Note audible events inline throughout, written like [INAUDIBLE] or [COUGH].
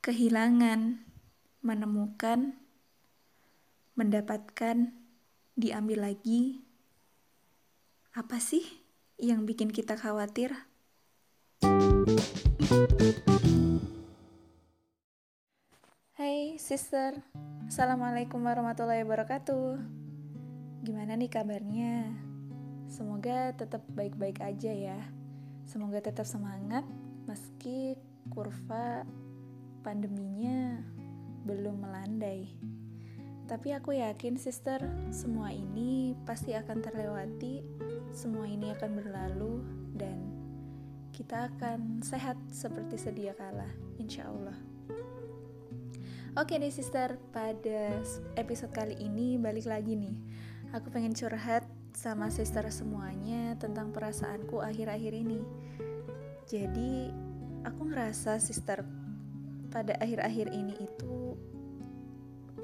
kehilangan, menemukan, mendapatkan, diambil lagi. Apa sih yang bikin kita khawatir? Hai sister, Assalamualaikum warahmatullahi wabarakatuh. Gimana nih kabarnya? Semoga tetap baik-baik aja ya. Semoga tetap semangat meski kurva pandeminya belum melandai. Tapi aku yakin, sister, semua ini pasti akan terlewati, semua ini akan berlalu, dan kita akan sehat seperti sedia kala, insya Allah. Oke deh, sister, pada episode kali ini balik lagi nih. Aku pengen curhat sama sister semuanya tentang perasaanku akhir-akhir ini. Jadi, aku ngerasa sister pada akhir-akhir ini itu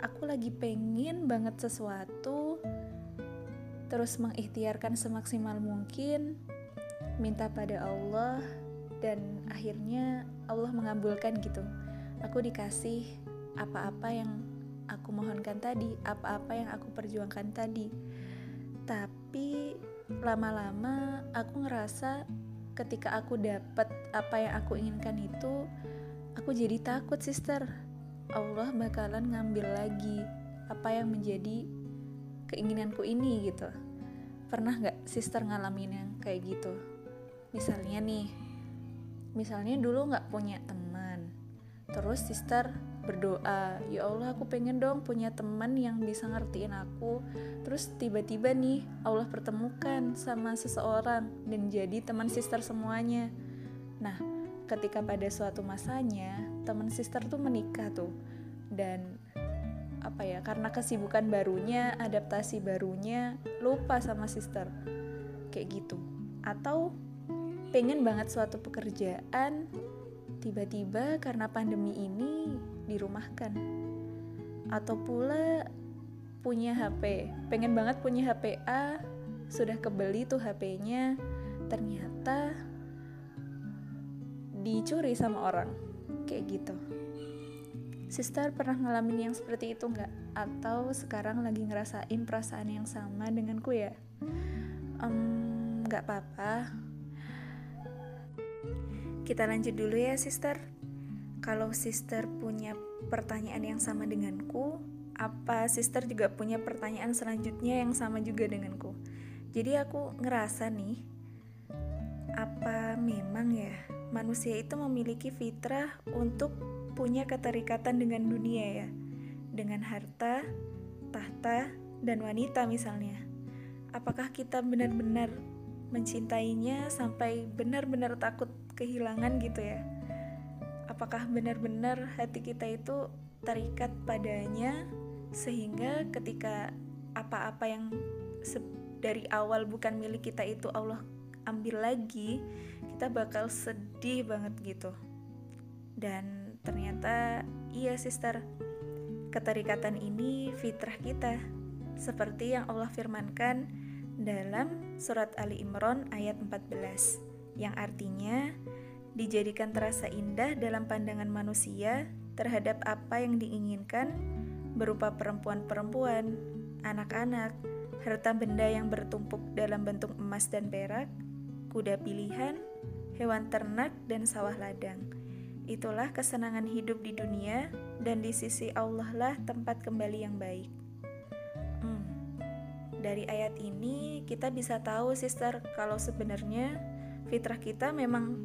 aku lagi pengen banget sesuatu terus mengikhtiarkan semaksimal mungkin minta pada Allah dan akhirnya Allah mengabulkan gitu. Aku dikasih apa-apa yang aku mohonkan tadi apa-apa yang aku perjuangkan tadi. Tapi lama-lama aku ngerasa ketika aku dapat apa yang aku inginkan itu Aku jadi takut, sister. Allah bakalan ngambil lagi apa yang menjadi keinginanku ini gitu. Pernah gak sister ngalamin yang kayak gitu? Misalnya nih, misalnya dulu gak punya teman, terus sister berdoa, ya Allah aku pengen dong punya teman yang bisa ngertiin aku. Terus tiba-tiba nih Allah pertemukan sama seseorang dan jadi teman sister semuanya. Nah, ketika pada suatu masanya teman sister tuh menikah tuh. Dan apa ya karena kesibukan barunya adaptasi barunya lupa sama sister. Kayak gitu. Atau pengen banget suatu pekerjaan tiba-tiba karena pandemi ini dirumahkan. Atau pula punya HP pengen banget punya HP A sudah kebeli tuh HP-nya ternyata dicuri sama orang kayak gitu Sister pernah ngalamin yang seperti itu nggak? Atau sekarang lagi ngerasain perasaan yang sama denganku ya? Nggak um, apa-apa. Kita lanjut dulu ya, Sister. Kalau Sister punya pertanyaan yang sama denganku, apa Sister juga punya pertanyaan selanjutnya yang sama juga denganku? Jadi aku ngerasa nih, apa memang ya manusia itu memiliki fitrah untuk punya keterikatan dengan dunia ya, dengan harta, tahta, dan wanita misalnya. Apakah kita benar-benar mencintainya sampai benar-benar takut kehilangan gitu ya? Apakah benar-benar hati kita itu terikat padanya sehingga ketika apa-apa yang dari awal bukan milik kita itu Allah ambil lagi, kita bakal sedih banget gitu. Dan ternyata iya sister, keterikatan ini fitrah kita. Seperti yang Allah firmankan dalam surat Ali Imran ayat 14 yang artinya dijadikan terasa indah dalam pandangan manusia terhadap apa yang diinginkan berupa perempuan-perempuan, anak-anak, harta benda yang bertumpuk dalam bentuk emas dan perak, kuda pilihan, hewan ternak, dan sawah ladang. Itulah kesenangan hidup di dunia, dan di sisi Allah lah tempat kembali yang baik. Hmm. Dari ayat ini, kita bisa tahu, sister, kalau sebenarnya fitrah kita memang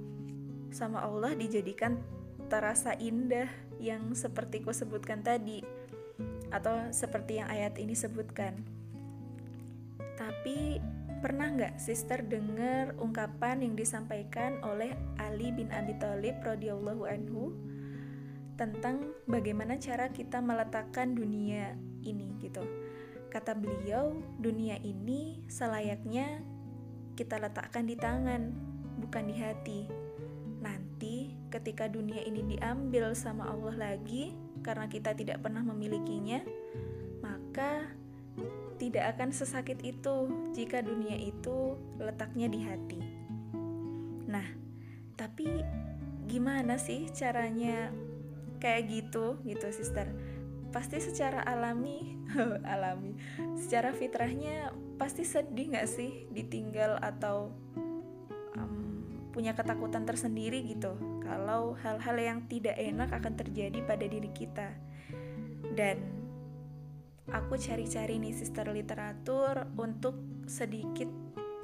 sama Allah dijadikan terasa indah yang seperti ku sebutkan tadi, atau seperti yang ayat ini sebutkan. Tapi Pernah nggak sister dengar ungkapan yang disampaikan oleh Ali bin Abi Thalib radhiyallahu anhu tentang bagaimana cara kita meletakkan dunia ini gitu. Kata beliau, dunia ini selayaknya kita letakkan di tangan, bukan di hati. Nanti ketika dunia ini diambil sama Allah lagi karena kita tidak pernah memilikinya, maka tidak akan sesakit itu jika dunia itu letaknya di hati. Nah, tapi gimana sih caranya kayak gitu gitu sister? Pasti secara alami [LAUGHS] alami secara fitrahnya pasti sedih nggak sih ditinggal atau um, punya ketakutan tersendiri gitu? Kalau hal-hal yang tidak enak akan terjadi pada diri kita. Dan aku cari-cari nih sister literatur untuk sedikit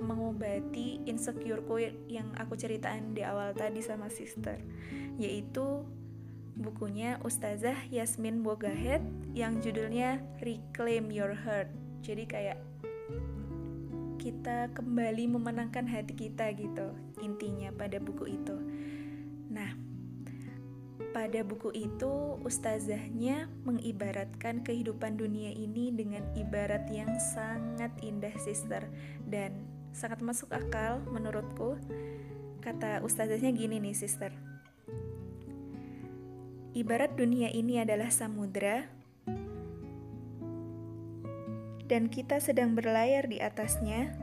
mengobati insecureku yang aku ceritain di awal tadi sama sister yaitu bukunya Ustazah Yasmin Bogahead yang judulnya Reclaim Your Heart. Jadi kayak kita kembali memenangkan hati kita gitu intinya pada buku itu. Nah, pada buku itu ustazahnya mengibaratkan kehidupan dunia ini dengan ibarat yang sangat indah sister dan sangat masuk akal menurutku. Kata ustazahnya gini nih sister Ibarat dunia ini adalah samudra, dan kita sedang berlayar di atasnya,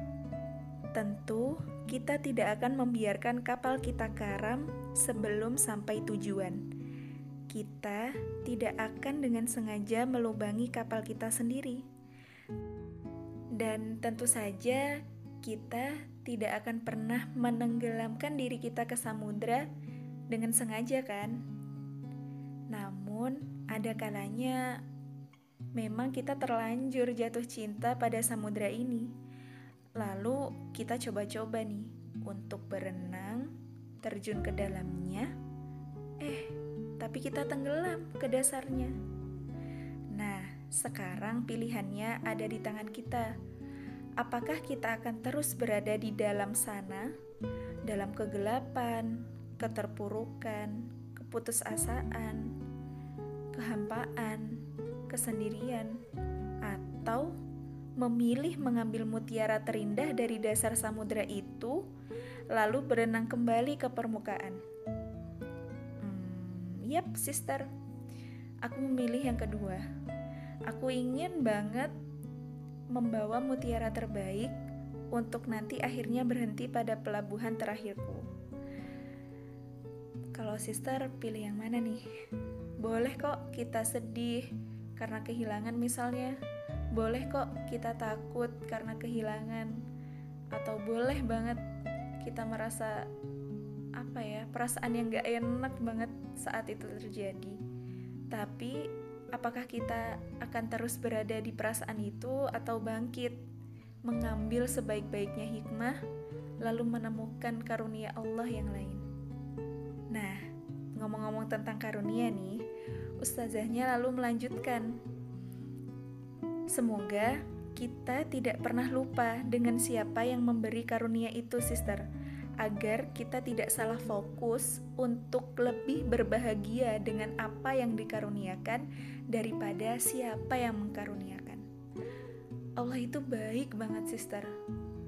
tentu kita tidak akan membiarkan kapal kita karam sebelum sampai tujuan. Kita tidak akan dengan sengaja melubangi kapal kita sendiri, dan tentu saja kita tidak akan pernah menenggelamkan diri kita ke samudra dengan sengaja, kan? Namun, ada kalanya memang kita terlanjur jatuh cinta pada samudera ini. Lalu kita coba-coba nih untuk berenang, terjun ke dalamnya. Eh, tapi kita tenggelam ke dasarnya. Nah, sekarang pilihannya ada di tangan kita. Apakah kita akan terus berada di dalam sana, dalam kegelapan, keterpurukan, keputusasaan, kehampaan, kesendirian, atau memilih mengambil mutiara terindah dari dasar samudera itu, lalu berenang kembali ke permukaan. Yap, sister, aku memilih yang kedua. Aku ingin banget membawa mutiara terbaik untuk nanti akhirnya berhenti pada pelabuhan terakhirku. Kalau sister pilih yang mana nih? Boleh kok kita sedih karena kehilangan misalnya. Boleh kok kita takut karena kehilangan. Atau boleh banget kita merasa apa ya, perasaan yang gak enak banget saat itu terjadi. Tapi apakah kita akan terus berada di perasaan itu atau bangkit mengambil sebaik-baiknya hikmah lalu menemukan karunia Allah yang lain. Nah, ngomong-ngomong tentang karunia nih, ustazahnya lalu melanjutkan. Semoga kita tidak pernah lupa dengan siapa yang memberi karunia itu, sister, agar kita tidak salah fokus untuk lebih berbahagia dengan apa yang dikaruniakan daripada siapa yang mengkaruniakan. Allah itu baik banget, sister.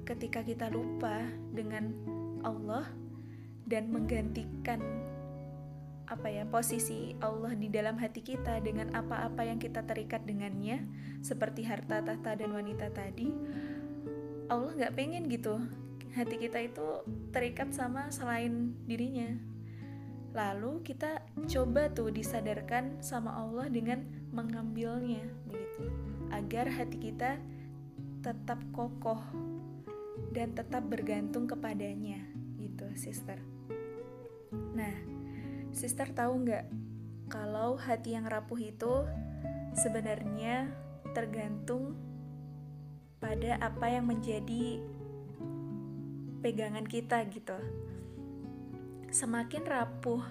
Ketika kita lupa dengan Allah dan menggantikan apa ya posisi Allah di dalam hati kita dengan apa-apa yang kita terikat dengannya seperti harta tahta dan wanita tadi Allah nggak pengen gitu hati kita itu terikat sama selain dirinya. Lalu kita coba tuh disadarkan sama Allah dengan mengambilnya begitu. Agar hati kita tetap kokoh dan tetap bergantung kepadanya gitu sister. Nah Sister tahu nggak kalau hati yang rapuh itu sebenarnya tergantung pada apa yang menjadi pegangan kita gitu. Semakin rapuh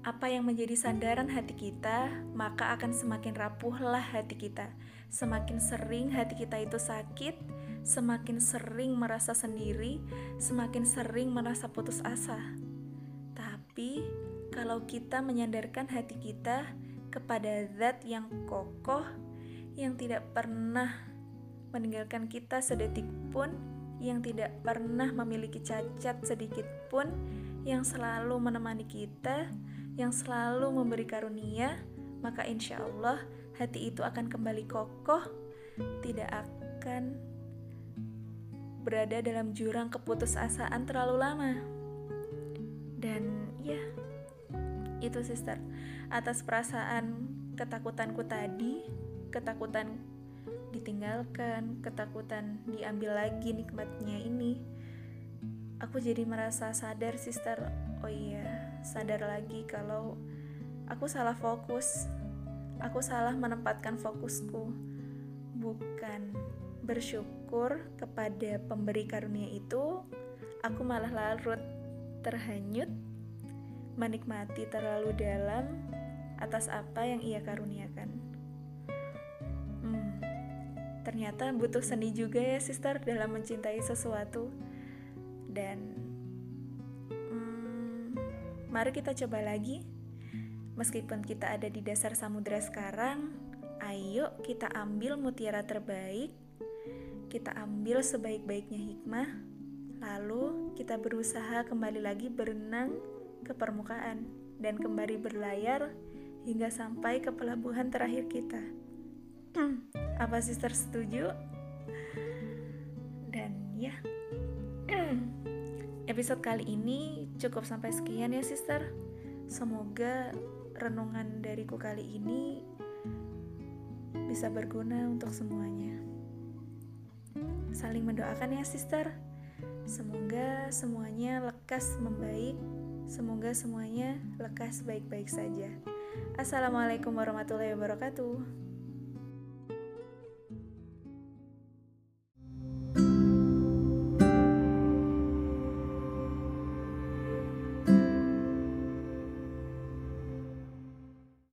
apa yang menjadi sandaran hati kita, maka akan semakin rapuhlah hati kita. Semakin sering hati kita itu sakit, semakin sering merasa sendiri, semakin sering merasa putus asa. Tapi kalau kita menyandarkan hati kita kepada zat yang kokoh yang tidak pernah meninggalkan kita sedetik pun yang tidak pernah memiliki cacat sedikit pun yang selalu menemani kita yang selalu memberi karunia maka insya Allah hati itu akan kembali kokoh tidak akan berada dalam jurang keputusasaan terlalu lama. Dan ya itu sister. Atas perasaan ketakutanku tadi ketakutan ditinggalkan ketakutan diambil lagi nikmatnya ini. Aku jadi merasa sadar sister. Oh iya sadar lagi kalau aku salah fokus. Aku salah menempatkan fokusku. Bukan bersyukur kepada pemberi karunia itu aku malah larut terhanyut menikmati terlalu dalam atas apa yang ia karuniakan ternyata butuh seni juga ya sister dalam mencintai sesuatu. Dan hmm, mari kita coba lagi. Meskipun kita ada di dasar samudera sekarang ayo kita ambil mutiara terbaik. Kita ambil sebaik-baiknya hikmah. Lalu kita berusaha kembali lagi berenang ke permukaan dan kembali berlayar hingga sampai ke pelabuhan terakhir kita. [CLEARS THROAT] Apa sister setuju? Dan ya, [CLEARS THROAT] Episode kali ini cukup sampai sekian ya sister. Semoga renungan dariku kali ini bisa berguna untuk semuanya. Saling mendoakan ya sister. Semoga semuanya lekas membaik. Semoga semuanya lekas baik-baik saja. Assalamualaikum warahmatullahi wabarakatuh.